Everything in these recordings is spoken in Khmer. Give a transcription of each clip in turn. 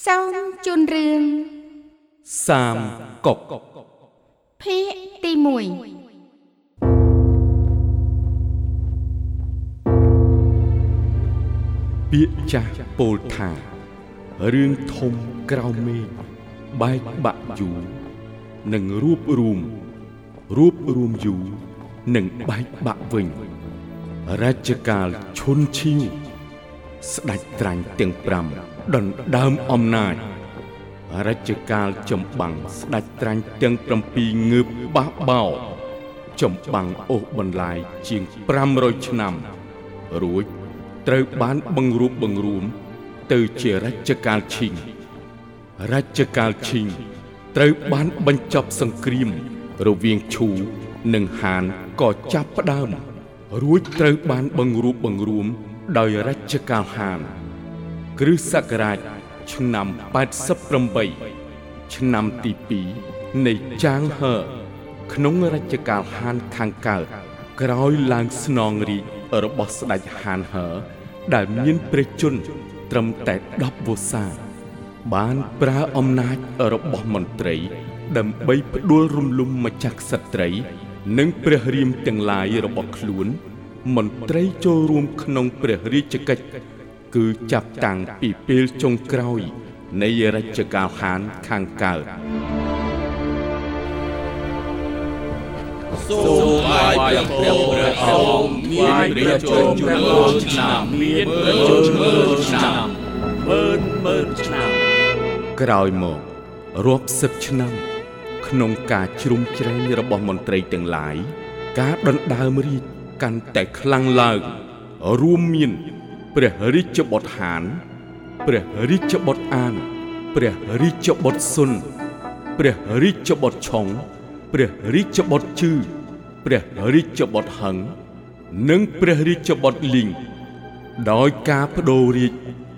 សូមជូនរឿងសាមកុកភាគទី1ពាក្យចាស់ពោលថារឿងធំក្រៅមេឃបែកបាក់យូរនិងរួបរួមរួបរួមយូរនិងបែកបាក់វិញរជ្ជកាលឈុនឈីវស្ដេចត្រាញ់ទាំង5 ដណ្ដើមអំណាចរជ្ជកាលចំបាំងស្ដេចត្រាញ់ទាំង7ងើបបះបោចំបាំងអូសបន្លាយជាង500ឆ្នាំរួចត្រូវបានបង្រួបបង្រួម ទៅជារជ្ជកាលឈីងរជ្ជកាលឈីងត្រូវបានបញ្ចប់សង្គ្រាម រវាងឈូនិងហានក៏ចាប់ផ្ដើម រួចត្រូវបានបង្រួបបង្រួមដោយរជ្ជកាលហាន គ្រិស្តសករាជឆ្នាំ88ឆ្នាំទី2នៃចាងហឺក្នុងរជ្ជកាលហានខាងកើតក្រោយឡើងស្នងរាជរបស់ស្ដេចហានហឺដែលមានព្រះជន្មត្រឹមតែ10វស្សា បានប្រើអំណាចរបស់មន្ត្រីដើម្បីផ្ដួលរំលំម្ចាស់ក្សត្រី និងព្រះរាមទាំងឡាយរបស់ខ្លួន មន្ត្រីចូលរួមក្នុងព្រះរាជកិច្ច គឺចាប់តាំងពីពេលចុងក្រោយ នៃរជ្ជកាលហានខាងកើតសូមថ្វាយព្រះព្រះអង្គមានព្រះជន្មជំនឿឆ្នាំមានព្រះជន្មជំនឿឆ្នាំម៉ឺនម៉ឺនឆ្នាំក្រោយមករាប់សិបឆ្នាំ ក្នុងការជ្រុំជ្រែងរបស់មន្ត្រីទាំងឡាយការដណ្ដើមរាជកាន់តែខ្លាំងឡើងរួមមាន ព្រះរាជបុត្រហាន ព្រះរាជបុត្រអាន ព្រះរាជបុត្រសុន ព្រះរាជបុត្រឆុង ព្រះរាជបុត្រជឺព្រះរាជបុត្រហឹងនិងព្រះរាជបុត្រលីងដោយការបដូររាជ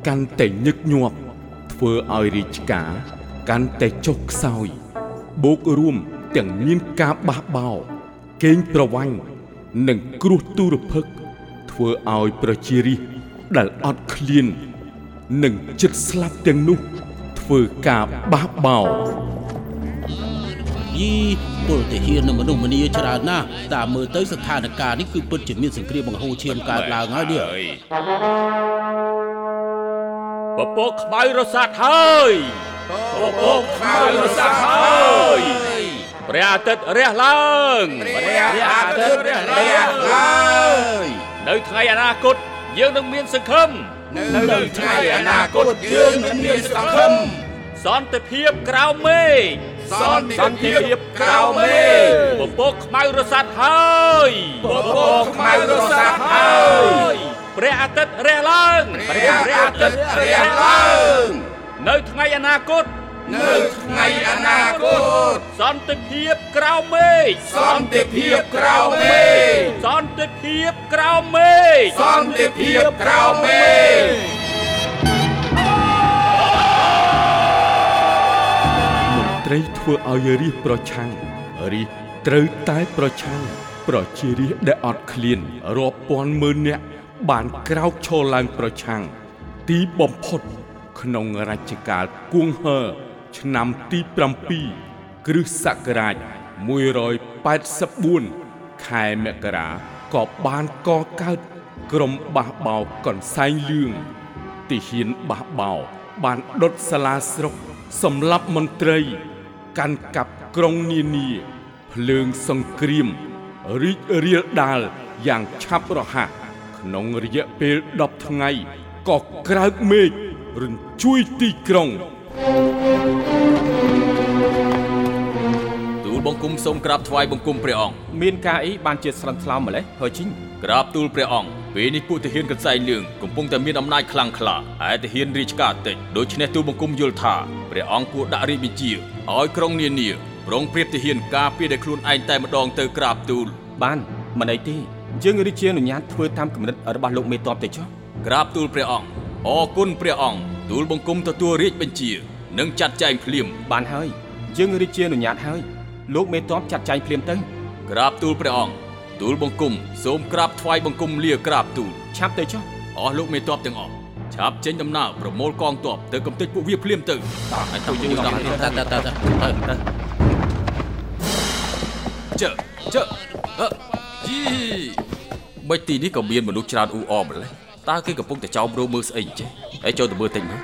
កាន់តែញឹកញាប់ធ្វើឲ្យរាជការកាន់តែចុះខ្សោយបូករួមទាំងមានការបះបោរកេងប្រវាញ់និងគ្រោះទុរភិក្សធ្វើឲ្យប្រជារាស្ត្រ ដែលអត់ឃ្លាននិងចិត្តស្លាប់ទាំងនោះ ធ្វើការបះបោរយីពលទាហាននិងមនុស្សម្នាច្រើនណាស់តាមមើលទៅស្ថានភាពនេះគឺពិតជាមានសង្គ្រាមបង្ហូរឈាមកើតឡើងហើយនេះពពកខ្មៅរសាត់ហើយពពកខ្មៅរសាត់ហើយព្រះអាទិត្យរះឡើងព្រះអាទិត្យរះឡើងនៅថ្ងៃអនាគត យើងនឹងមានសង្ឃឹមនៅថ្ងៃអនាគតយើងនឹងមានសង្ឃឹមសន្តិភាពក្រៅមេឃសន្តិភាពក្រៅមេឃពពកខ្មៅរសាត់ហើយពពកខ្មៅរសាត់ហើយព្រះអាទិត្យរះឡើងព្រះអាទិត្យរះឡើងនៅថ្ងៃអនាគត នៅថ្ងៃអនាគតសន្តិភាពក្រៅមេឃសន្តិភាពក្រៅមេឃសន្តិភាពក្រៅមេឃសន្តិភាពក្រៅមេឃមន្ត្រីធ្វើឲ្យរាជប្រឆាំងរាជត្រូវតែប្រឆាំងប្រជារាស្ត្រដែលអត់ឃ្លានរាប់ពាន់ម៉ឺននាក់បានក្រោកឈរឡើងប្រឆាំងទីបំផុតក្នុងរជ្ជកាលគួងហឺ ឆ្នាំទី7គ្រិស្តសករាជ184ខែមករាក៏បានកកើតក្រុមបះបោកន្សែងលឿងទីហ៊ានបះបោបានដុតសាលាស្រុកសម្លាប់មន្ត្រី កាន់កាប់ក្រុងនានាភ្លើងសង្គ្រាមរីករាលដាលយ៉ាងឆាប់រហ័សក្នុងរយៈពេល10ថ្ងៃក៏ក្រើកមេឃរញ្ជួយទីក្រុង ទូលបង្គំសូមក្រាបថ្វាយបង្គំព្រះអង្គមានការអីបានជាស្លន់ថ្លោមម្លេះហើយជីងក្រាបទូលព្រះអង្គពេលនេះពួកទាហានកន្សែងលឿងកំពុងតែមានអំណាចខ្លាំងក្លាឯទាហានរាជការតិចដូច្នេះទូលបង្គំយល់ថាព្រះអង្គគួរដាក់រាជបញ្ជាឲ្យក្រុងនានាប្រងព្រៀបទាហានការពារតែខ្លួនឯងតែម្ដងទៅក្រាបទូល បានមិនអីទេយើងរាជាអនុញ្ញាតធ្វើតាមគំនិតរបស់លោកមេតបទៅចុះក្រាបទូលព្រះអង្គអរគុណព្រះអង្គ ទូលបង្គំទទួលរាជបញ្ជានិងចាត់ចែងភ្លាមបានហើយយើងរាជាអនុញ្ញាតហើយលោកមេតបចាត់ចែងភ្លាមទៅក្រាបទូលព្រះអង្គទូលបង្គំសូមក្រាបថ្វាយបង្គំលាក្រាបទូលឆាប់ទៅចុះអស់លោកមេតបទាំងអស់ឆាប់ចេញដំណើរប្រមូលកងទ័ពទៅកំទេចពួកវាភ្លាមទៅហើយទៅយើងដល់តើតើតើតើតើជើជើអឺជីមិនទីនេះក៏មានមនុស្សច្រើនអ៊ូអមម្ល៉េះ តើគេកំពុងតែចោមរោមើលស្អីចេះហើយចូលទៅមើលតិចមើល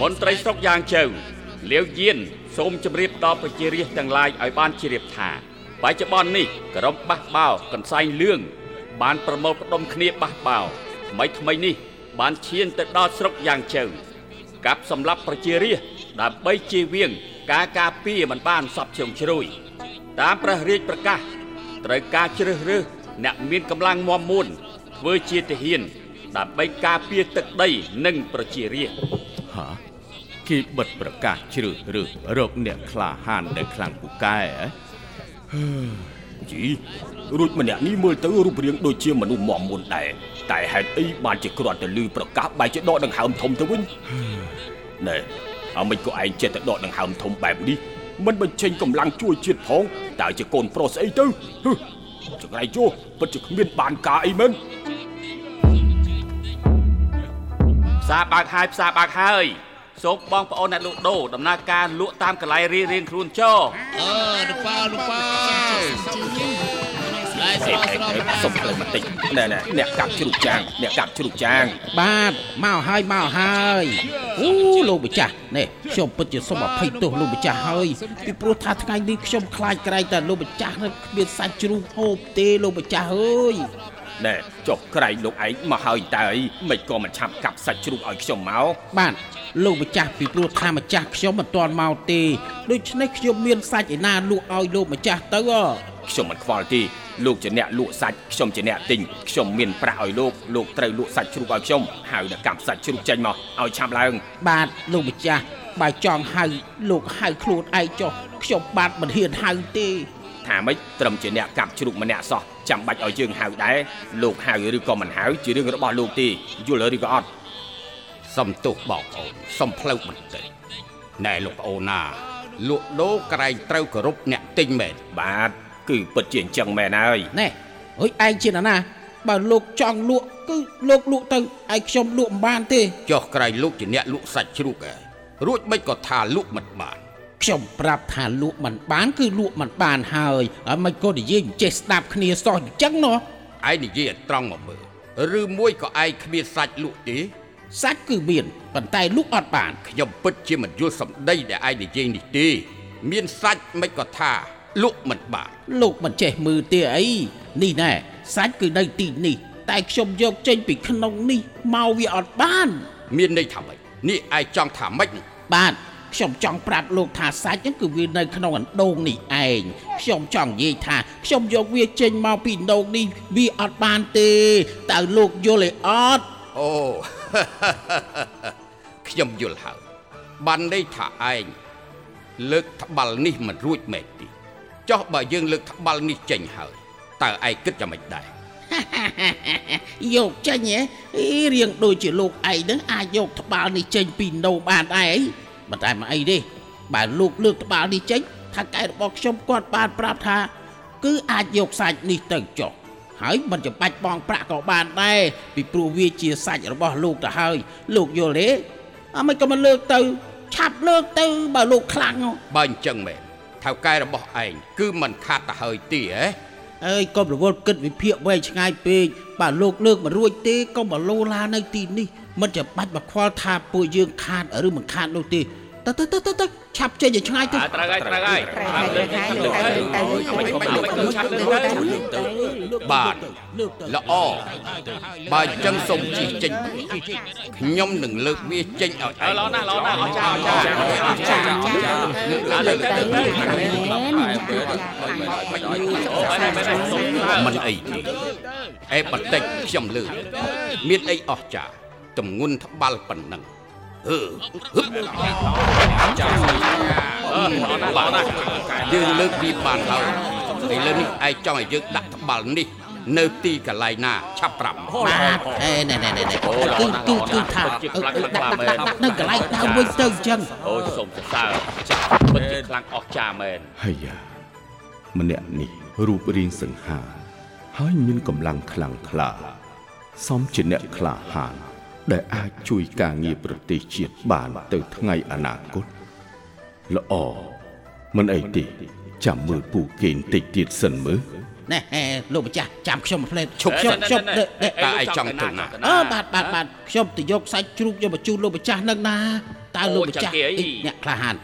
មន្ត្រីស្រុកយ៉ាងជើលាវយានសូមជម្រាបដល់ប្រជារាស្ត្រទាំងឡាយឲ្យបានជ្រាបថាបច្ចុប្បន្ននេះក្រុមបះបោកន្សែងលឿងបានប្រមូលផ្ដុំគ្នាបះបោថ្មីថ្មីនេះ បានឈានទៅដល់ស្រុកយ៉ាងជើកាប់សម្លាប់ប្រជារាស្ត្រដើម្បីជៀសវាង ការការពារមិនបានសពជ្រុងជ្រោយតាមព្រះរាជប្រកាសត្រូវការជ្រើសរើស អ្នកមានកម្លាំងមាំមួនធ្វើជាទាហានដើម្បីការពារទឹកដីនិងប្រជារាស្ត្រហាគេបិទប្រកាសជ្រើសរើសរកអ្នកក្លាហានដែលខ្លាំងពូកែហ៎ជីរួចម្នាក់នេះមើលទៅរូបរាងដូចជាមនុស្សមាំមួនដែរតែហេតុអីបានជាគ្រាន់តែលឺប្រកាសបែរជាដកដង្ហើមធំទៅវិញណែអមិនក៏ឯងចិត្តតែដកដង្ហើមធំបែបនេះមិនបញ្ចេញកម្លាំងជួយជាតិផងតើជាកូនប្រុសស្អីទៅហឹ ចង្រៃជួពិតជាគ្មានបានការអីមែនផ្សារបើកហើយផ្សារបើកហើយសូមបងប្អូនអ្នកលក់ដូរដំណើរការលក់តាមកន្លែងរៀងរៀងខ្លួនចោអេអេអេ សុំភ្លើបន្តិចណែណែអ្នកកាប់ជ្រូកចាងអ្នកកាប់ជ្រូកចាង បាទមកហើយមកហើយអូលោកម្ចាស់នេះខ្ញុំពិតជាសូមអភ័យទោសលោកម្ចាស់ហើយពីព្រោះថាថ្ងៃនេះខ្ញុំខ្លាចក្រែងតែលោកម្ចាស់នឹងគ្មានសាច់ជ្រូកហូបទេលោកម្ចាស់អើយណែចុះក្រែងលោកឯងមកហើយតើអីមិនក៏មិនឆាប់កាប់សាច់ជ្រូកឲ្យខ្ញុំមកបាទលោកម្ចាស់ពីព្រោះថាម្ចាស់ខ្ញុំមិនទាន់មកទេដូច្នេះខ្ញុំមានសាច់ឯណាលក់ឲ្យលោកម្ចាស់ទៅអ ខ្ញុំមិនខ្វល់ទេលោកជាអ្នកលក់សាច់ខ្ញុំជាអ្នកទិញខ្ញុំមានប្រាក់ឲ្យលោកលោកត្រូវលក់សាច់ជ្រូកឲ្យខ្ញុំហើយដល់កាប់សាច់ជ្រូកចេញមកឲ្យឆាប់ឡើង បាទលោកម្ចាស់បើចង់ហៅលោកហៅខ្លួនឯងចុះខ្ញុំបាទមិនហ៊ានហៅទេថាម៉េចត្រឹមជាអ្នកកាប់ជ្រូកម្នាក់សោះចាំបាច់ឲ្យយើងហៅដែរលោកហៅឬក៏មិនហៅជារឿងរបស់លោកទេយល់ឬក៏អត់សំទោសបងប្អូនសំផ្លូវបន្តិចណែលោកប្អូនណាលក់ដូរក្រែងត្រូវគោរពអ្នកទិញមែនបាទ គឺពិតជាអញ្ចឹងមែនហើយណែអើយឯងជានរណា បើលោកចង់លក់គឺលោកលក់ទៅឯងខ្ញុំលក់មិនបានទេចុះក្រែងលោកជាអ្នកលក់សាច់ជ្រូកឯងរួចមិនក៏ថាលក់មិនបានខ្ញុំប្រាប់ថាលក់មិនបានគឺលក់មិនបានហើយហើយមិនក៏និយាយមិនចេះស្ដាប់គ្នាសោះអញ្ចឹងណោះឯងនិយាយឲ្យត្រង់មកមើលឬមួយក៏ឯងគ្មានសាច់លក់ទេសាច់គឺមានប៉ុន្តែលក់អត់បានខ្ញុំពិតជាមិនយល់សម្ដីដែលឯងនិយាយនេះទេមានសាច់មិនក៏ថា លក់មិនបានលោកមិនចេះមើលទេអីនេះណែសាច់គឺនៅទីនេះ តែខ្ញុំយកចេញពីក្នុងនេះមកវាអត់បាន មានន័យថាម៉េចនេះឯងចង់ថាម៉េចបាទខ្ញុំចង់ប្រាប់លោកថាសាច់ហ្នឹងគឺវានៅក្នុងអណ្ដូងនេះឯងខ្ញុំចង់និយាយថាខ្ញុំយកវាចេញមកពីអណ្ដូងនេះវាអត់បានទេតើលោកយល់ឯអត់អូខ្ញុំយល់ហើយបានន័យថាឯងលើកត្បាល់នេះមិនរួចមែនទេ ចុះបើយើងលើកត្បាល់នេះចេញហើយតើឯងគិតយ៉ាងម៉េចដែរយកចេញហ៎អីរៀងដូចជាលោកឯងហ្នឹងអាចយកត្បាល់នេះចេញពីអណ្ដូងបានដែរអីមិនតែមកអីទេបើលោកលើកត្បាល់នេះចេញថាកែរបស់ខ្ញុំគាត់បានប្រាប់ថា គឺអាចយកសាច់នេះទៅចុះហើយមិនចាំបាច់បងប្រាក់ក៏បានដែរពីព្រោះវាជាសាច់របស់លោកទៅហើយ លោកយល់ទេអមិនក៏មិនលើកទៅ ឆាប់លើកទៅបើលោកខ្លាំងហ៎បើអញ្ចឹងមែន ថៅកែរបស់ឯងគឺមិនខាតទៅហើយទេហ៎អើយកុំរវល់គិតវិភាគវែងឆ្ងាយពេកបើលោកលើកមិនរួចទេកុំបលោឡានៅទីនេះមិនចាំបាច់មកខ្វល់ថាពួកយើងខាតឬមិនខាតនោះទេ ទៅទៅទៅទៅទៅឆាប់ចេញឲ្យឆ្ងាយទៅត្រូវហើយត្រូវហើយត្រូវហើយត្រូវហើយទៅទៅទៅបាទលើកទៅល្អបើអញ្ចឹងសូមជិះចេញខ្ញុំនឹងលើកវាចេញឲ្យឯអើងល្អណាស់ល្អណាស់អស្ចារ្យអស្ចារ្យចាចាលើកទៅមែនអូអីមែនទេសុំហើមិនអីទេអេបន្តិចខ្ញុំលើកមានអីអស្ចារ្យទំងន់ត្បាល់ប៉ុណ្ណឹង ហឺហឹបអឺល្អណាស់ល្អណាស់យើងលើកវាបានហើយឥឡូវនេះឯងចង់ឲ្យយើងដាក់ត្បាល់នេះនៅទីកន្លែងណាឆាប់ប្រាប់មកបាទអេណែណែណែគឺគឺគឺថាដាក់ដាក់ដាក់នៅកន្លែងដើមវិញទៅអញ្ចឹងអូសូមសរសើរចាស់ពិតជាខ្លាំងអស្ចារ្យមែនហើយយ៉ាម្នាក់នេះរូបរាងសង្ហារហើយមានកម្លាំងខ្លាំងក្លា សមជាអ្នកក្លាហាន ដែលអាចជួយការងារប្រទេសជាតិបានទៅថ្ងៃអនាគតល្អមិនអីទេចាំមើលពូគេបន្តិចទៀតសិនមើលណែលោកម្ចាស់ចាំខ្ញុំផ្លេតឈប់ខ្ញុំខ្ញុំណែណែដេកតើឯងចង់ទៅណាអើបាទបាទបាទខ្ញុំទៅយកសាច់ជ្រូកយកមកជូនលោកម្ចាស់នឹងណាតើលោកម្ចាស់អូចាំគេអីអីអ្នកក្លាហាន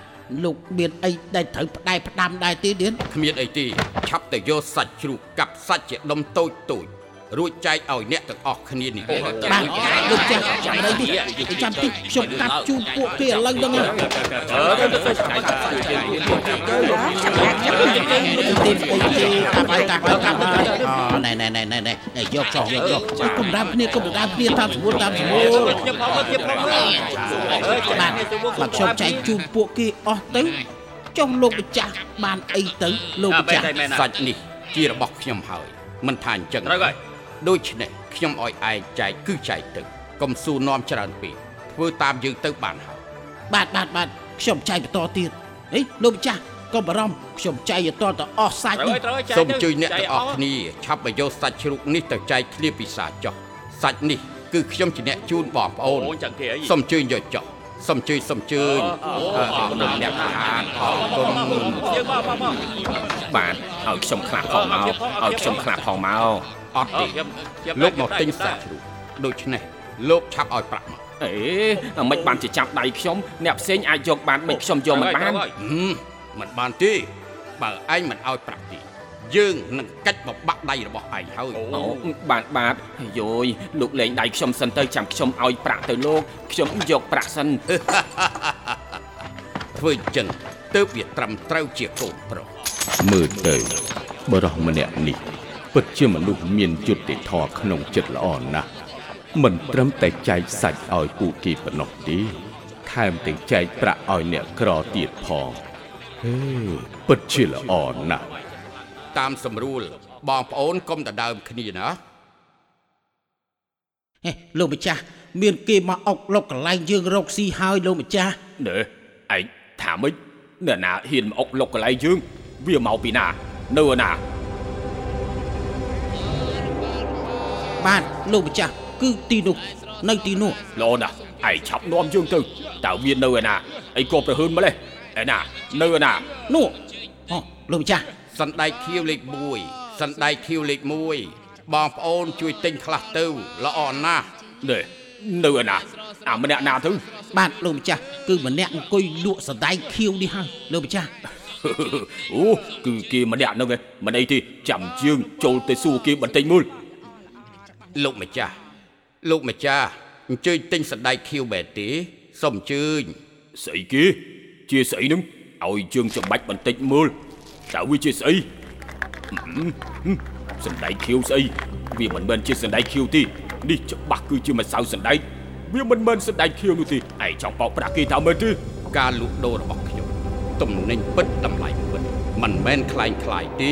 លោកមានអីដែលត្រូវផ្ដែផ្ដាំដែរទេទៀតគ្មានអីទេឆាប់ទៅយកសាច់ជ្រូកកាប់សាច់ជាដុំតូចតូច រួចចែកឲ្យអ្នកទាំងអស់គ្នានេះទេបាទលោកម្ចាស់ចាំអីទេចាំតិចខ្ញុំកាត់ជូនពួកគេឥឡូវហ្នឹងណាទីអីទេកាប់ហើយកាប់ហើយកាប់ហើយអូណែណែណែណែណែយកចោះយកយកកុំដាំគ្នាកុំដាំគ្នាតាមស្រួលតាមស្រួលខ្ញុំផងមកខ្ញុំផងមកអើបាទបាទខ្ញុំចែកជូនពួកគេអស់ទៅចុះលោកម្ចាស់បានអីទៅលោកម្ចាស់មែនណាសាច់នេះជារបស់ខ្ញុំហើយមិនថាអញ្ចឹងត្រូវហើយ ដូច្នេះខ្ញុំឲ្យឯងចែកគឺចែកទៅកុំស៊ូនាំច្រើនពេកធ្វើតាមយើងទៅបានហើយបាទបាទបាទខ្ញុំចែកបន្តទៀតហេលោកម្ចាស់កុំបារម្ភខ្ញុំចែកបន្តទៅអស់សាច់ត្រូវនេះហើយត្រូវហើយចែកសូមជួយអ្នកចែទាំងអស់គ្នាឆាប់មកយកសាច់ជ្រូកនេះទៅចែកគ្នាពិសាចុះសាច់នេះគឺខ្ញុំជាអ្នកជូនបងប្អូនអូចឹងគេអីសូមជួយយកចុះសូមជួយសូមជួយអរគុណអ្នកអាហារអរគុណយើងមកមកមកបាទឲ្យខ្ញុំខ្លះផងមកឲ្យខ្ញុំខ្លះផងមក អត់អើទេខ្ញុំខ្ញុំលោកមកទិញសាច់ជ្រូកដូច្នេះលោកឆាប់ឲ្យប្រាក់មកអេមិនបានជាចាប់ដៃខ្ញុំអ្នកផ្សេងអាចយកបានមិនខ្ញុំយកមិនបានហឹមមិនបានទេបើឯងមិនឲ្យប្រាក់ទេយើងនឹងកាច់បបាក់ដៃរបស់ឯងហើយអូបាទបាទយោយលោកលេងដៃខ្ញុំសិនទៅចាំខ្ញុំឲ្យប្រាក់ទៅលោកខ្ញុំយកប្រាក់សិនធ្វើអញ្ចឹងទើបវាត្រឹមត្រូវជាកូនប្រុសមើលទៅបរោះម្នាក់នេះ ពិតជាមនុស្សមានយុត្តិធម៌ក្នុងចិត្តល្អណាស់មិនត្រឹមតែចែកសាច់ឲ្យពួកគេប៉ុណ្ណោះទេថែមទាំងចែកប្រាក់ឲ្យអ្នកក្រទៀតផងហេពិតជាល្អណាស់តាមសម្រួលបងប្អូនកុំដណ្ដើមគ្នាណាហេលោកម្ចាស់មានគេមកអុកលុកកន្លែងយើងរកស៊ីហើយលោកម្ចាស់ណែឯងថាម៉េចអ្នកណាហ៊ានមកអុកលុកកន្លែងយើងវាមកពីណានៅណា បាទលោកម្ចាស់គឺទីនោះនៅទីនោះល្អណាស់ឯងឆាប់នាំយើងទៅតើវានៅឯណាអីក៏ប្រហើនម្លេះឯណានៅឯណានោះអូលោកម្ចាស់សណ្ដែកខៀវលេខ1សណ្ដែកខៀវលេខ1បងប្អូនជួយទិញខ្លះទៅល្អណាស់ណែនៅឯណាអាម្នាក់ណាទៅបាទលោកម្ចាស់គឺម្នាក់អង្គុយលក់សណ្ដែកខៀវនេះហើយលោកម្ចាស់អូគឺគេម្នាក់ហ្នឹងឯងមិនអីទេចាំយើងចូលទៅសួរគេបន្តិចមើល លោកម្ចាស់លោកម្ចាស់អញ្ជើញទិញសណ្ដែកខៀវបែបទេសូមអញ្ជើញ ស្អីគេជាស្អីហ្នឹងឲ្យយើងចំបាច់បន្តិចមើលតើវាជាស្អីហឹមហឹមសណ្ដែកខៀវស្អីវាមិនមែនជាសណ្ដែកខៀវទេនេះច្បាស់គឺជាម្សៅសណ្ដែកវាមិនមែនសណ្ដែកខៀវនោះទេឯងចង់បោកប្រាស់គេតើមែនទេ ការលក់ដូររបស់ខ្ញុំទំនិញពិតតម្លៃពិតមិនមែនคล้ายคล้ายទេ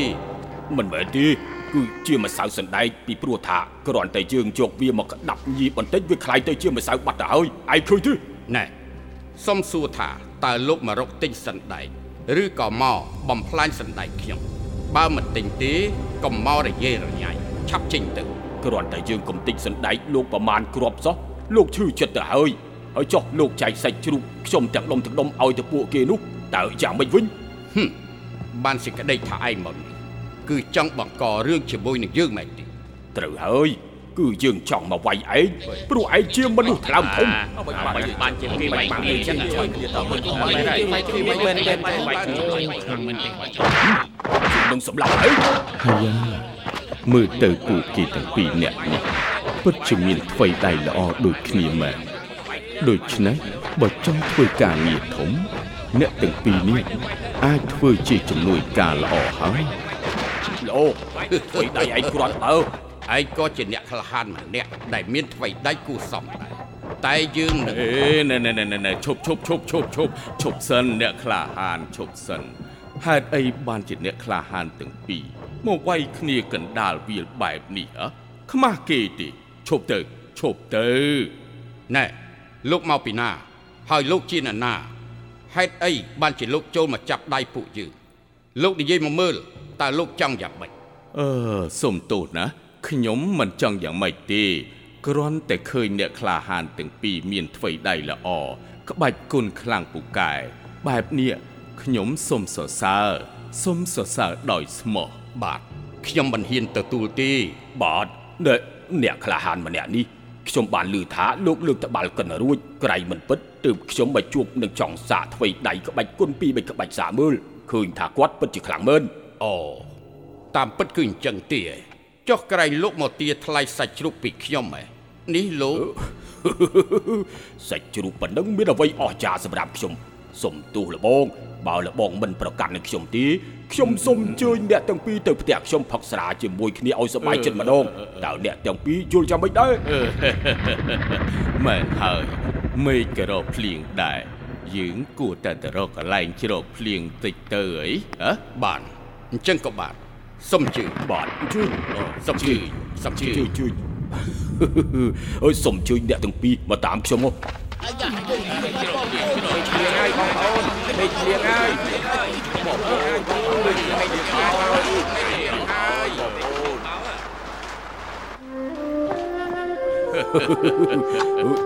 មិនមែនទេ គឺជាម្សៅសណ្ដែកពីព្រោះថាគ្រាន់តែយើងយកវាមកក្តាប់ញីបន្តិចវាคล้ายទៅជាម្សៅបាត់ទៅហើយឯងឃើញទេ ណែសុំសួរថាតើលោកម្រកទិញសណ្ដែកឬក៏មកបំផ្លាញសណ្ដែកខ្ញុំបើមិនទិញទេកុំមករយេរញ៉ៃឆាប់ចេញទៅ គ្រាន់តែយើងកំតិចសណ្ដែកលោកប្រមាណគ្រាប់សោះលោកឈឺចិត្តទៅហើយហើយចុះលោកចែកសាច់ជ្រូកខ្ញុំទាំងដុំទាំងដុំឲ្យទៅពួកគេនោះតើយ៉ាងម៉េចវិញ ហឹមបានសេចក្តីថាឯងមកនេះ គឺចង់បង្ករឿងជាមួយនឹងយើងមែនទេត្រូវហើយគឺយើងចង់មកវាយឯងព្រោះឯងជាមនុស្សថ្លើមធំបានបានជាគេវាយគ្នាចឹងជួយគ្នាតមើលទៅមិនហើយវាយគ្នាមិនមែនទេវាយគ្នានឹងសម្លាប់ឯងហើយមើលទៅពួកគេទាំងពីរនាក់នេះពិតជាមានថ្វីដៃល្អដូចគ្នាមែនដូច្នេះបើចង់ធ្វើការងារធំ អ្នកទាំងពីរនេះអាចធ្វើជាជំនួយការល្អហើយ លោធ្វើដៃឯងគ្រាន់បើឯងក៏ជាអ្នកក្លាហានម្នាក់ដែលមានថ្វីដៃគូសមដែរតែយើងនឹងអេណែណែណែណែឈប់ឈប់ឈប់ឈប់ឈប់ឈប់សិនអ្នកក្លាហានឈប់សិនហេតុអីបានជាអ្នកក្លាហានទាំងពីរមកវាយគ្នាកណ្ដាលវាលបែបនេះហ៎ខ្មាស់គេទេឈប់ទៅឈប់ទៅណែលោកមកពីណា ហើយលោកជាអ្នកណាហេតុអីបានជាលោកចូលមកចាប់ដៃពួកយើងលោកនិយាយមកមើល តើលោកចង់យ៉ាងម៉េចអឺសុំទោសណាខ្ញុំមិនចង់យ៉ាងម៉េចទេគ្រាន់តែឃើញអ្នកក្លាហានទាំងពីរមានថ្វីដៃល្អក្បាច់គុណខ្លាំងពូកែបែបនេះខ្ញុំសូមសរសើរសូមសរសើរដោយស្មោះបាទខ្ញុំមិនហ៊ានទទួលទេបាទអ្នកអ្នកក្លាហានម្នាក់នេះខ្ញុំបានឮថាលោកលើកតបាល់កិនរួចក្រៃមិនពិតទើបខ្ញុំមកជួបនឹងចង់សាកធ្វើដៃក្បាច់គុណពីរបីក្បាច់សាកមើលឃើញថាគាត់ពិតជាខ្លាំងមែន អូតាមពិតគឺអញ្ចឹងទេចុះក្រែងលោកមកទាថ្លៃសាច់ជ្រូកពីខ្ញុំហ៎នេះលោកសាច់ជ្រូកប៉ុណ្ណឹងមានអ្វីអស្ចារ្យសម្រាប់ខ្ញុំសុំទោសលបងបើលបងមិនប្រកាន់នឹងខ្ញុំទេខ្ញុំសូមអញ្ជើញអ្នកទាំងពីរទៅផ្ទះខ្ញុំផឹកស្រាជាមួយគ្នាឲ្យសប្បាយចិត្តម្ដងតើអ្នកទាំងពីរយល់ចាំមិនដែរមែនហើយមេឃក៏រកភ្លៀងដែរយើងគួរតែទៅរកកន្លែងជ្រកភ្លៀងតិចទៅអីហ៎បាន អញ្ចឹងក៏បានសុំជឿបាទជួយសុំជឿសុំជឿជួយជួយអើយសុំជួយអ្នកទាំងពីរមកតាមខ្ញុំហ៎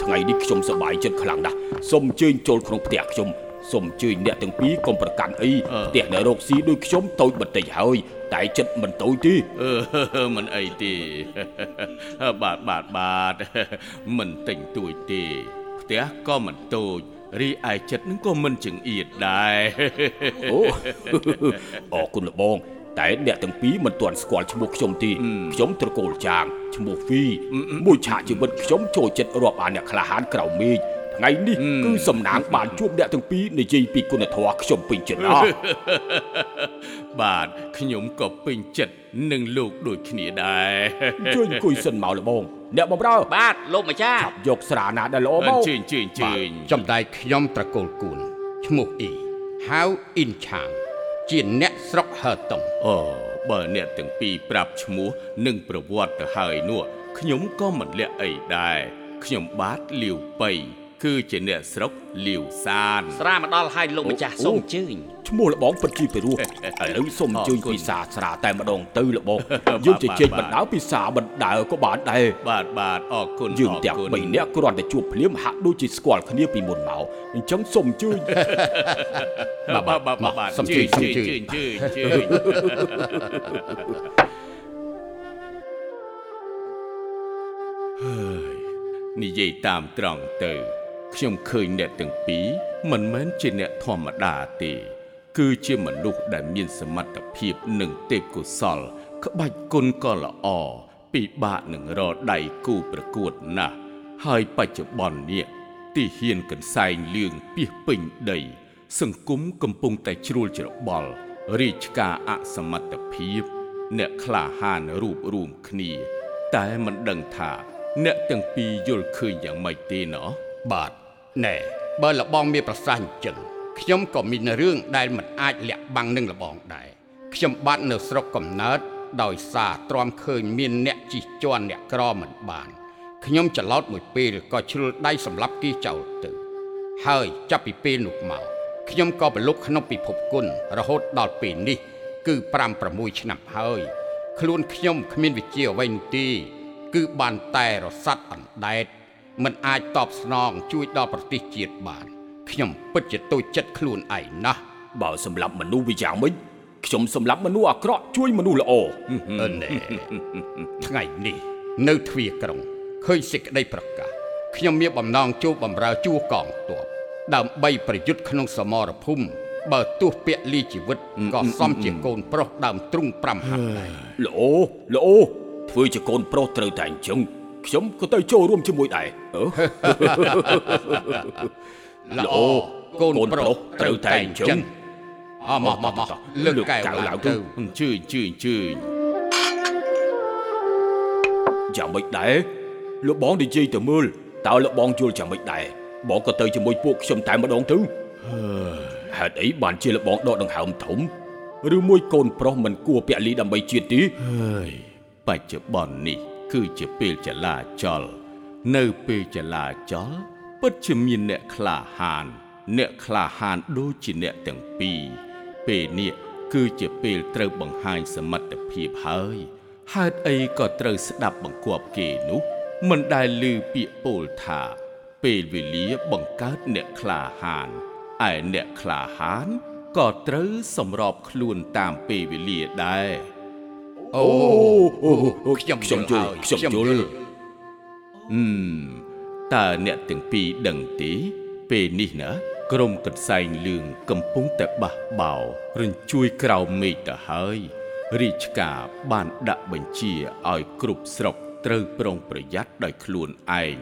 ថ្ងៃនេះខ្ញុំសប្បាយចិត្តខ្លាំងណាស់សូមអញ្ជើញចូលក្នុងផ្ទះខ្ញុំ សូមអញ្ជើញអ្នកទាំងពីរកុំប្រកាន់អីផ្ទះនៅរកស៊ីដូចខ្ញុំតូចបន្តិចហើយ តែចិត្តមិនតូចទេអឺមិនអីទេបាទបាទបាទមិនទិញទួយទេផ្ទះក៏មិនតូចរីឯចិត្តនឹងក៏មិនចង្អៀតដែរអូអរគុណលបងតែអ្នកទាំងពីរមិនទាន់ស្គាល់ឈ្មោះខ្ញុំទេខ្ញុំត្រកូលចាងឈ្មោះហ្វីមួយឆាកជីវិតខ្ញុំចូលចិត្តរាប់អានអ្នកក្លាហានក្រៅមេឃ ថ្ងៃនេះគឺសំណាងបានជួបអ្នកទាំងពីរនិយាយពីគុណធម៌ខ្ញុំពេញចិត្តណាស់បាទខ្ញុំក៏ពេញចិត្តនឹងលោកដូចគ្នាដែរជួយអង្គុយសិនមកលបងអ្នកបំរើបាទលោកម្ចាស់ឆាប់យកស្រាណាដែលល្អអមកញ្ជើញជើញជើញចំដែកខ្ញុំត្រកូលគួនឈ្មោះអ៊ីហៅអ៊ីនឆាងជាអ្នកស្រុកហើតុងអូបើអ្នកទាំងពីរប្រាប់ឈ្មោះនិងប្រវត្តិទៅហើយនោះខ្ញុំក៏មិនលាក់អីដែរខ្ញុំបាទលាវប៉ៃ គឺជាអ្នកស្រុកលាវសានស្រាមកដល់ហើយលោកម្ចាស់សូមអញ្ជើញឈ្មោះលបងពិតជាពិរោះឥឡូវសូមអញ្ជើញអរគុណពិសាស្រាតែម្ដងទៅលបងបាទយើងជជែកបាទបណ្ដៅពិសាបណ្ដៅក៏បានដែរបាទបាទអរគុណយើងអរទាំងគុណបីនាក់គ្រាន់តែជួបភ្លាមហាក់ដូចជាស្គាល់គ្នាពីមុនមកអញ្ចឹងសូមអញ្ជើញបាទបាទបាទបាទបាទសុំជួយជើញសុំជួយជើញជើញជើញហើយនិយាយតាមត្រង់ទៅ ខ្ញុំឃើញអ្នកទាំងពីរមិនមែនជាអ្នកធម្មតាទេ គឺជាមនុស្សដែលមានសមត្ថភាពនិងទេពកោសល្យក្បាច់គុណក៏ល្អពិបាកនឹងរកដៃគូប្រកួតណាស់ហើយបច្ចុប្បន្ននេះទីហ៊ានកន្សែងលឿងពីសពេញដី សង្គមកំពុងតែជ្រួលច្របល់រាជការអសមត្ថភាព អ្នកក្លាហានរួបរួមគ្នា តែមិនដឹងថា អ្នកទាំងពីរយល់ឃើញយ៉ាងម៉េចទេណោះបាទ ណែបើលបងមានប្រសាសន៍អញ្ចឹងខ្ញុំក៏មានរឿងដែលមិនអាចលាក់បាំងនឹងលបងដែរខ្ញុំបាទនៅស្រុកកំណើតដោយសារទ្រាំឃើញមានអ្នកជិះជាន់អ្នកក្រមិនបានខ្ញុំច្រឡោតមួយពេលក៏ជ្រុលដៃសម្លាប់គេចោលទៅ ហើយចាប់ពីពេលនោះមកខ្ញុំក៏ប្រឡូកក្នុងពិភពគុណរហូតដល់ពេលនេះ គឺ5 6ឆ្នាំហើយ ខ្លួនខ្ញុំគ្មានវិជ្ជាអ្វីនោះទេគឺបានតែរស័តអណ្ដែត មិនអាចតបស្នង ជួយដល់ប្រទេសជាតិបានខ្ញុំពិតជាតូចចិត្តខ្លួនឯងណាស់បើសម្រាប់មនុស្សវាយ៉ាងម៉េចខ្ញុំសម្រាប់មនុស្សអាក្រក់ជួយមនុស្សល្អអឺណែថ្ងៃនេះ នៅទ្វារក្រុងឃើញសេចក្តីប្រកាសខ្ញុំមានបំណងចូលបម្រើជួរកងទ័ពដើម្បីប្រយុទ្ធក្នុងសមរភូមិបើទោះពាក់លីជីវិតក៏សមជាកូនប្រុសដើមទ្រូង5ហាត់ដែរល្អល្អធ្វើជាកូនប្រុសត្រូវតែអញ្ចឹង ខ្ញុំក៏ទៅចូលរួមជាមួយដែរអឺល្អកូនប្រុសត្រូវតែអញ្ចឹងអមមកមកលើកកែវឡើងទៅអញ្ជើញជើញជើញយ៉ាងម៉េចដែរលោកបងនិយាយទៅមើលតើលោកបងយល់យ៉ាងម៉េចដែរបងក៏ទៅជាមួយពួកខ្ញុំតែម្ដងទៅហេតុអីបានជាលោកបងដកដង្ហើមធំឬមួយកូនប្រុសមិនគួរពាក់លីដើម្បីជាតិទេហើយបច្ចុប្បន្ននេះ គឺជាពេលចលាចល នៅពេលចលាចល ពិតជាមានអ្នកក្លាហាន អ្នកក្លាហានដូចជាអ្នកទាំងពីរពេលនេះគឺជាពេលត្រូវបង្ហាញសមត្ថភាពហើយហេតុអីក៏ត្រូវស្ដាប់បង្គាប់គេនោះបមិនដែលឮពាក្យពោលថា ពេលវេលាបង្កើតអ្នកក្លាហានឯអ្នកក្លាហានក៏ត្រូវសម្របខ្លួនតាមពេលវេលាដែរ អូអូអូខ្ញុំខ្ញុំយល់ហើយខ្ញុំយល់អឺមតើអ្នកទាំងពីរដឹងទេពេលនេះណាក្រុមកន្សែងលឿងកំពុងតែបះបោរញ្ជួយក្រៅមេឃទៅហើយរាជការបានដាក់បញ្ជាឲ្យគ្រប់ស្រុកត្រូវប្រុងប្រយ័ត្នដោយខ្លួនឯង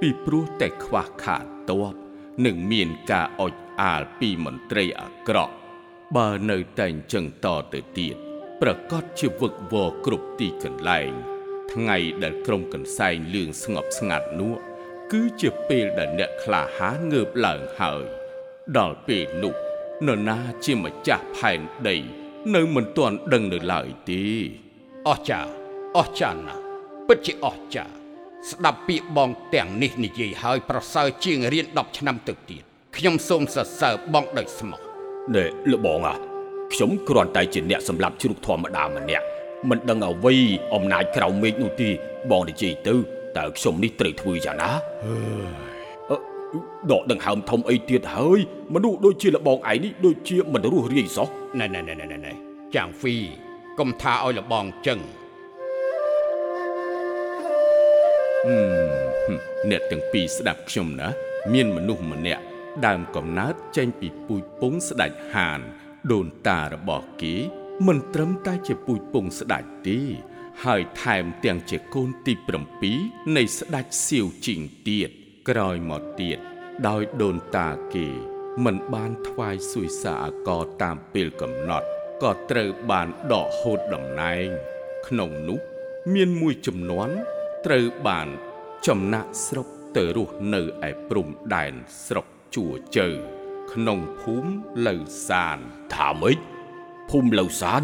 ពីព្រោះតែខ្វះខាតទ័ពនិងមានការអុចអាលពីមន្ត្រីអាក្រក់បើនៅតែអញ្ចឹងតទៅទៀត ប្រកាសជាវឹកវរគ្រប់ទីកន្លែង ថ្ងៃដែលក្រុមកន្សែងលឿងស្ងប់ស្ងាត់នោះគឺជាពេលដែលអ្នកក្លាហានងើបឡើងហើយ ដល់ពេលនោះនរណាជាម្ចាស់ផែនដី នៅមិនទាន់ដឹងនៅឡើយទេអស្ចារ្យអស្ចារ្យណាស់ពិតជាអស្ចារ្យស្ដាប់ពាក្យបងទាំងនេះនិយាយហើយប្រសើរជាងរៀន10ឆ្នាំទៅទៀតខ្ញុំសូមសរសើរបងដោយស្មោះណែលបងអា ខ្ញុំគ្រាន់តែជាអ្នកសម្រាប់ជ្រូកធម្មតាម្នាក់មិនដឹងអ្វីអំណាចក្រៅមេឃនោះទេបងនិយាយទៅតើខ្ញុំនេះត្រូវធ្វើយ៉ាងណាអឺដកដង្ហើមធំអីទៀតហើយមនុស្សដូចជាលបងឯងនេះដូចជាមិនរស់រាយសោះណែណែណែណែណែណែចាងហ្វីកុំថាឲ្យលបងចឹងហឹមអ្នកទាំងពីរស្ដាប់ខ្ញុំណា មានមនុស្សម្នាក់ដើមកំណើតចេញពីពូជពងស្ដេចហាន ដូនតារបស់គេ មិនត្រឹមតែជាពូជពងស្ដេចទេ ហើយថែមទាំងជាកូនទី7នៃស្ដេចសៀវជីងទៀតក្រោយមកទៀតដោយដូនតាគេ មិនបានថ្វាយសួយសារអករតាមពេលកំណត់ក៏ត្រូវបានដកហូតតំណែង ក្នុងនោះមានមួយចំនួនត្រូវបានចំណាក់ស្រុកទៅរស់នៅឯព្រំដែនស្រុកជួជើ ក្នុងភូមិលៅសានថាម៉េចភូមិលៅសាន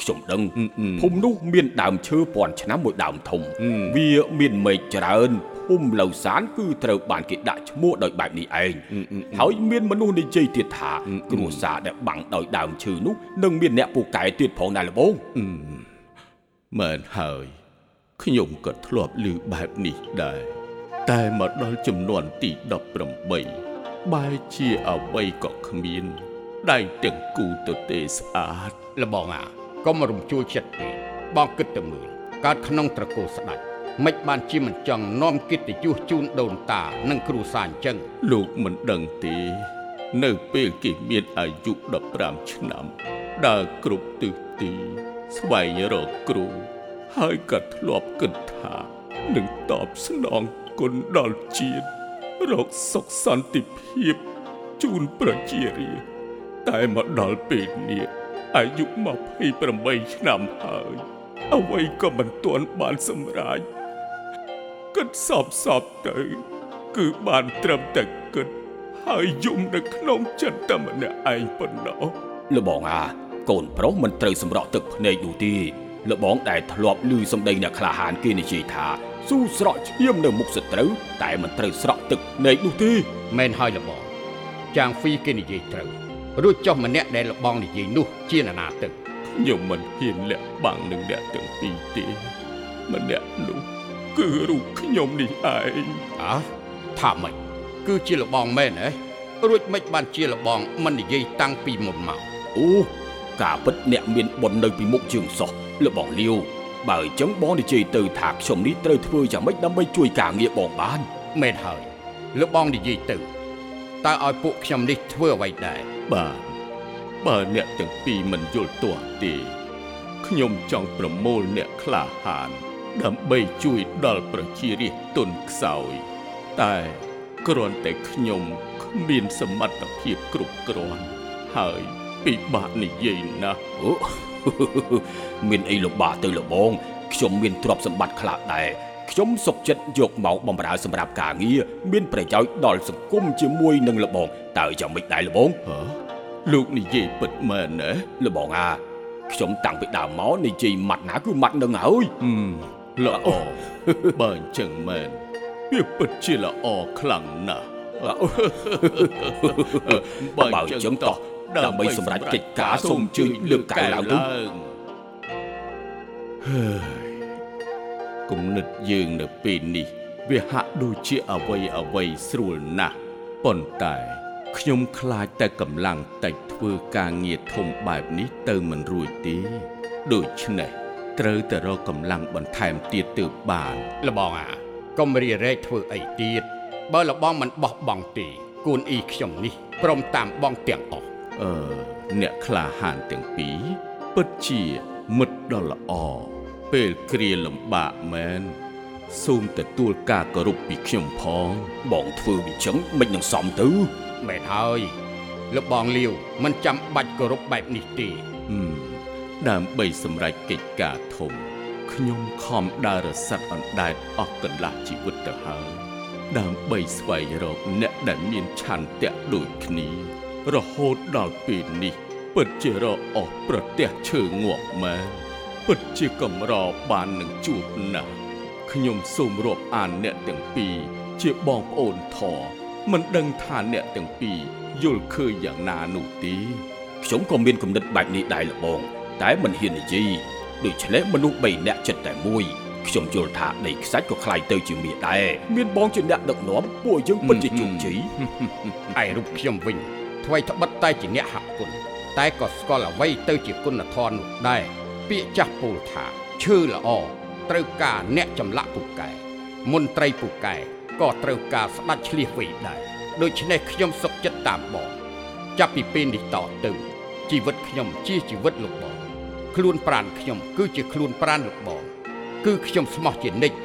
ខ្ញុំដឹងអ៊ឹមអ៊ឹមភូមិនោះមានដើមឈើពាន់ឆ្នាំមួយដើមធំអ៊ឹមវាមានមេឃច្រើនភូមិលៅសានគឺត្រូវបានគេដាក់ឈ្មោះដោយបែបនេះឯងអ៊ឹមអ៊ឹមហើយមានមនុស្សនិយាយទៀតថាអ៊ឹមគ្រួសារដែលបាំងដោយដើមឈើនោះនឹងមានអ្នកពូកែទៀតផងដែរលបងមែនហើយខ្ញុំក៏ធ្លាប់ឮបែបនេះដែរតែមកដល់ចំនួនទី18 បែរជាអ្វីក៏គ្មានដៃទាំងគូទៅទេស្អាតលបងអាកុំរំជួលចិត្តពេកបងគិតទៅមើលកើតក្នុងត្រកូលស្ដេចមិនបានជាមិនចង់នាំកិត្តិយសជូនដូនតានិងគ្រូសាអញ្ចឹងលោកមិនដឹងទេ នៅពេលគេមានអាយុ15ឆ្នាំដើរគ្រប់ទិសទី ស្វែងរកគ្រូ ហើយក៏ធ្លាប់គិតថានឹងតបស្នងគុណដល់ជាតិ រកសុខសន្តិភាពជូនប្រជារាស្ត្រតែមកដល់ពេលនេះអាយុ28ឆ្នាំហើយអ្វីក៏មិនទាន់បានសម្រេចគិតសពសពទៅ គឺបានត្រឹមតែគិតហើយយំនៅក្នុងចិត្តតែម្នាក់ឯងប៉ុណ្ណោះលបងអាកូនប្រុសមិនត្រូវសម្រក់ទឹកភ្នែកនោះទេលបងដែលធ្លាប់ឮសម្ដីអ្នកក្លាហានគេនិយាយថា ស៊ូស្រក់ឈាមនៅមុខសត្រូវតែមិនត្រូវស្រក់ទឹកភ្នែកនោះទេមែនហើយលបងចាងហ្វីគេនិយាយត្រូវរួចចុះម្នាក់ដែលលបងនិយាយនោះជានរណាទៅខ្ញុំមិនហ៊ានលាក់បាំងនឹងអ្នកទាំងពីរទេម្នាក់នោះគឺរូបខ្ញុំនេះឯងអើថាម៉េចគឺជាលបងមែនហ៎រួចមិនបានជាលបងមិននិយាយតាំងពីមុនមកអូការពិតអ្នកមានបុណ្យនៅពីមុខជាងសោះលបងលាវ បើអញ្ចឹងបងនិយាយទៅថាខ្ញុំនេះត្រូវធ្វើយ៉ាងម៉េចដើម្បីជួយការងារបងបានមែនហើយលបងនិយាយទៅតើឲ្យពួកខ្ញុំនេះធ្វើអ្វីដែរបាទបើអ្នកទាំងពីរមិនយល់ទាស់ទេខ្ញុំចង់ប្រមូលអ្នកក្លាហាន ដើម្បីជួយដល់ប្រជារាស្ត្រទុនខ្សោយ តែគ្រាន់តែខ្ញុំគ្មានសមត្ថភាពគ្រប់គ្រាន់ហើយពិបាកនិយាយណាស់អូ មានអីលំបាកទៅលបងខ្ញុំមានទ្រព្យសម្បត្តិខ្លះដែរខ្ញុំសុខចិត្តយកមកបំរើសម្រាប់ការងារមានប្រយោជន៍ដល់សង្គមជាមួយនឹងលបងតើយ៉ាងម៉េចដែរលបងហ៎លោកនិយាយពិតមែនណាលបងអាខ្ញុំតាំងពីដើមមកនិយាយម៉ាត់ណាគឺម៉ាត់នឹងហើយហឹមល្អបើអញ្ចឹងមែនវាពិតជាល្អខ្លាំងណាស់បើអញ្ចឹងតោះ ដើម្បីសម្រេចកិច្ចការសូមអញ្ជើញលើកកៅឡើងទៅហើយកគំនិតយើងនៅពេលនេះ វាហាក់ដូចជាអវ័យអវ័យស្រួលណាស់ប៉ុន្តែខ្ញុំខ្លាចតែកម្លាំងតិចធ្វើការងារធំបែបនេះទៅមិនរួចទេដូច្នេះត្រូវតែរកកម្លាំងបន្ថែមទៀតទើបបានលបងអាកុំរីរែកធ្វើអីទៀតបើលបងមិនបោះបង់ទេគួនអ៊ីខ្ញុំនេះព្រមតាមបងទាំងអស់ អឺអ្នកក្លាហានទាំងពីរពិតជាមិត្តដ៏ល្អពេលគ្រាលំបាកមែនសូមទទួលការគោរពពីខ្ញុំផង បងធ្វើវាចឹងមិននឹងសមទៅមែនហើយលបងលាវមិនចាំបាច់គោរពបែបនេះទេហឹមដើម្បីសម្រេចកិច្ចការធំខ្ញុំខំដើររស័តអណ្ដែតអស់កន្លះជីវិតទៅហើយដើម្បីស្វែងរកអ្នកដែលមានឆន្ទៈដូចគ្នា រហូតដល់ពេលនេះពិតជារអស់ប្រទះឈើងាប់មែនពិតជាកំរបាននឹងជួបណាស់ខ្ញុំសូមរាប់អានអ្នកទាំងពីរជាបងប្អូនធរមិនដឹងថាអ្នកទាំងពីរយល់ឃើញយ៉ាងណានោះទេខ្ញុំក៏មានគំនិតបែបនេះដែរលបង តែមិនហ៊ាននិយាយដូច្នេះមនុស្ស3នាក់ចិត្តតែមួយខ្ញុំយល់ថាដីខ្សាច់ក៏ខ្លាយទៅជាមាសដែរមានបងជាអ្នកដឹកនាំពួកយើងពិតជាជោគជ័យឯរូបខ្ញុំវិញ ថ្មីត្បិតតែជាអ្នកហគុណតែក៏ស្គាល់អ្វីទៅជាគុណធម៌នោះដែរពាក្យចាស់ពោលថាឈើល្អត្រូវការអ្នកចម្លាក់ពូកែមន្ត្រីពូកែក៏ត្រូវការស្ដាច់ឆ្លៀសវៃដែរដូច្នេះខ្ញុំសុខចិត្តតាមបងចាប់ពីពេលនេះតទៅជីវិតខ្ញុំជាជីវិតលោកបងខ្លួនប្រានខ្ញុំគឺជាខ្លួនប្រានលោកបងគឺខ្ញុំស្មោះជានិច្ច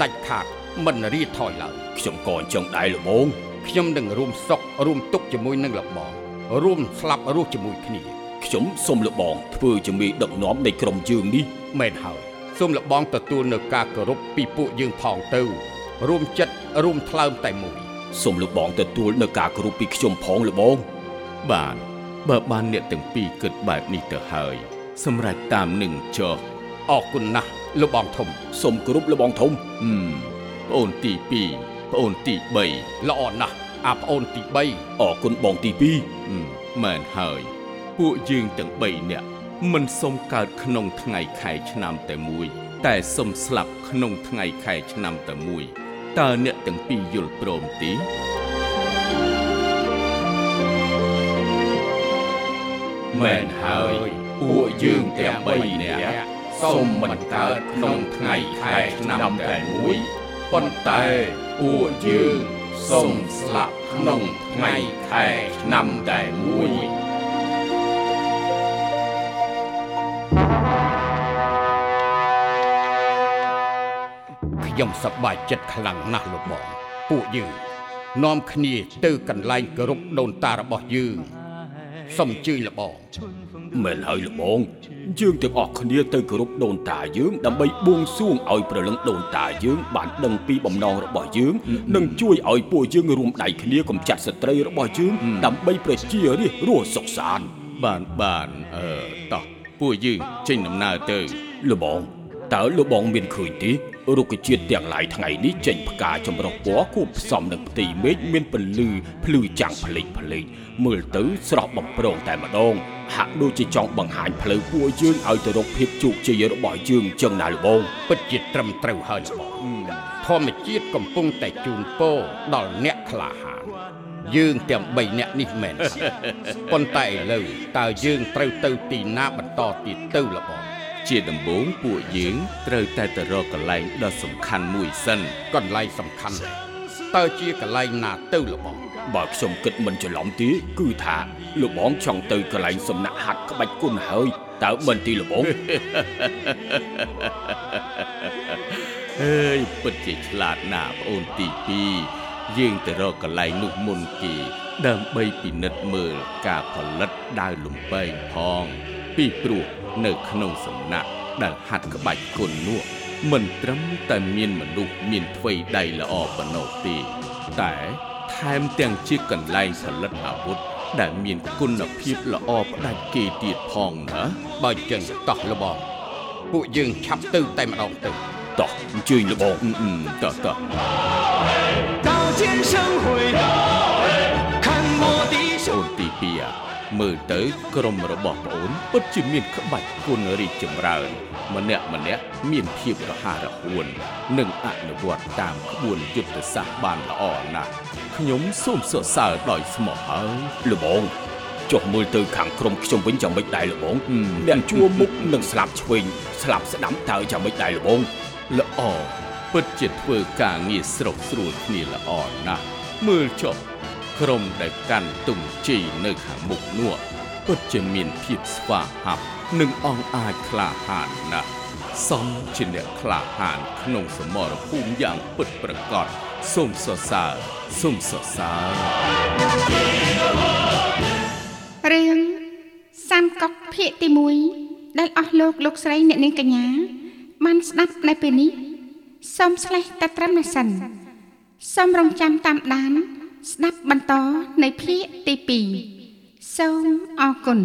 ដាច់ខាតមិនរីថយឡើយខ្ញុំក៏អញ្ចឹងដែរលបង ខ្ញុំនឹងរួមសុខរួមទុក្ខជាមួយនឹងលបងរួមស្លាប់រស់ជាមួយគ្នាខ្ញុំសូមលបងធ្វើជាមេដឹកនាំនៃក្រុមយើងនេះមែនហើយសូមលបងទទួលនៅការគោរពពីពួកយើងផងទៅ រួមចិត្តរួមថ្លើមតែមួយសូមលបងទទួលនៅការគោរពពីខ្ញុំផងលបងបានបើបានអ្នកទាំងពីរគិតបែបនេះទៅហើយ សម្រាប់តាមនឹងចុះអរគុណណាស់លោកបងធំសូមគោរពលបងធំហឹមប្អូនទី2 ប្អូនទី3ល្អណាស់អាប្អូនទី3អរគុណបងទី2ហឹមមែនហើយពួកយើងទាំង3នាក់មិនសុំកើតក្នុងថ្ងៃខែឆ្នាំតែមួយ តែសុំស្លាប់ក្នុងថ្ងៃខែឆ្នាំតែមួយតើអ្នកទាំងពីរយល់ព្រមទេមែនហើយពួកយើងទាំង3នាក់សូមមិនកើតក្នុងថ្ងៃខែឆ្នាំតែមួយប៉ុន្តែ ពួកយើងសូមស្លាប់ក្នុងថ្ងៃខែឆ្នាំតែមួយខ្ញុំសប្បាយចិត្តខ្លាំងណាស់លោកបង ពួកយើងនាំគ្នាទៅកន្លែងគោរពដូនតារបស់យើង សូមជឿលបងមែនហើយលបងយើងទាំងអស់គ្នាទៅគោរពដូនតាយើងដើម្បីបួងសួងឲ្យប្រលឹងដូនតាយើងបានដឹងពីបំណងរបស់យើងនិងជួយឲ្យពួកយើងរួមដៃគ្នាកម្ចាត់សត្រូវរបស់យើងដើម្បីប្រជារាស្ត្ររស់សុខសាន្តបានបានអឺតោះពួកយើងចេញដំណើរទៅលបង តើលបងមានឃើញទេរុក្ខជាតិទាំងឡាយថ្ងៃនេះចេញផ្កាចម្រុះពណ៌គួបផ្សំនឹងផ្ទៃមេឃមានពន្លឺភ្លឺចាំងផ្លេកផ្លេកមើលទៅស្រស់បំព្រងតែម្ដងហាក់ដូចជាចង់បង្ហាញផ្លូវពួកយើងឲ្យទៅរកភាពជោគជ័យរបស់យើងចឹងណាលបងពិតជាត្រឹមត្រូវហើយបងធម្មជាតិកំពុងតែជូនពរដល់អ្នកក្លាហានយើងទាំង3នាក់នេះមែនហើយប៉ុន្តែឥឡូវតើយើងត្រូវទៅទីណាបន្តទៀតទៅលបង ជាដំបូងពួកយើងត្រូវតែទៅរកកន្លែងដ៏សំខាន់មួយសិនកន្លែងសំខាន់ដែរតើជាកន្លែងណាទៅលបងបើខ្ញុំគិតមិនច្រឡំទេគឺថាលោកបងចង់ទៅកន្លែងសំណាក់ហាត់ក្បាច់គុណហើយតើមិនទីលោកបងអើយពិតជាឆ្លាតណាស់ប្អូនទី2យើងទៅរកកន្លែងនោះមុនគេដើម្បីពិនិត្យមើលការផលិតដាវលំបែងផងពីព្រោះ នៅក្នុងសំណាក់ដែលហាត់ក្បាច់គុណនោះមិនត្រឹមតែមានមនុស្សមានថ្វីដៃល្អប៉ុណ្ណោះទេតែថែមទាំងជាកន្លែងផលិតអាវុធដែលមានគុណភាពល្អផ្ដាច់គេទៀតផងណាបើអញ្ចឹងតោះលបងពួកយើងឆាប់ទៅតែម្ដងទៅតោះអញ្ជើញលោកបងអឺអឺតោះតោះ មើលទៅក្រុមរបស់ប្អូនពិតជាមានក្បាច់គុណរីកចម្រើន ម្នាក់ម្នាក់មានភាពរហ័សរហួន និងអនុវត្តតាមក្បួនយុទ្ធសាស្ត្របានល្អណាស់ខ្ញុំសូមសរសើរដោយស្មោះហើយលបងចុះមើលទៅខាងក្រុមខ្ញុំវិញយ៉ាងម៉េចដែរលបងហឹមអ្នកជួមុខនិងស្លាប់ឆ្វេងស្លាប់ស្ដាំតើយ៉ាងម៉េចដែរលបងល្អពិតជាធ្វើការងារស្រុកស្រួលគ្នាល្អណាស់មើលចុះ ក្រុមដែលកាន់ទុំជីនៅខាងមុខនោះពិតជាមានភាពស្វាហាប់និងអង់អាចក្លាហានណាស់សមជាអ្នកក្លាហានក្នុងសមរភូមិយ៉ាងពិតប្រាកដសូមសរសើរសូមសរសើររឿងសាមកុកភាគទី1ដែលអស់លោកលោកស្រីអ្នកនាងកញ្ញាបានស្ដាប់នៅពេលនេះសូមស្លេះតែត្រឹមនេះសិនសូមរងចាំតាមដាន ស្ដាប់បន្តនៅភាគទី2សូមអរគុណ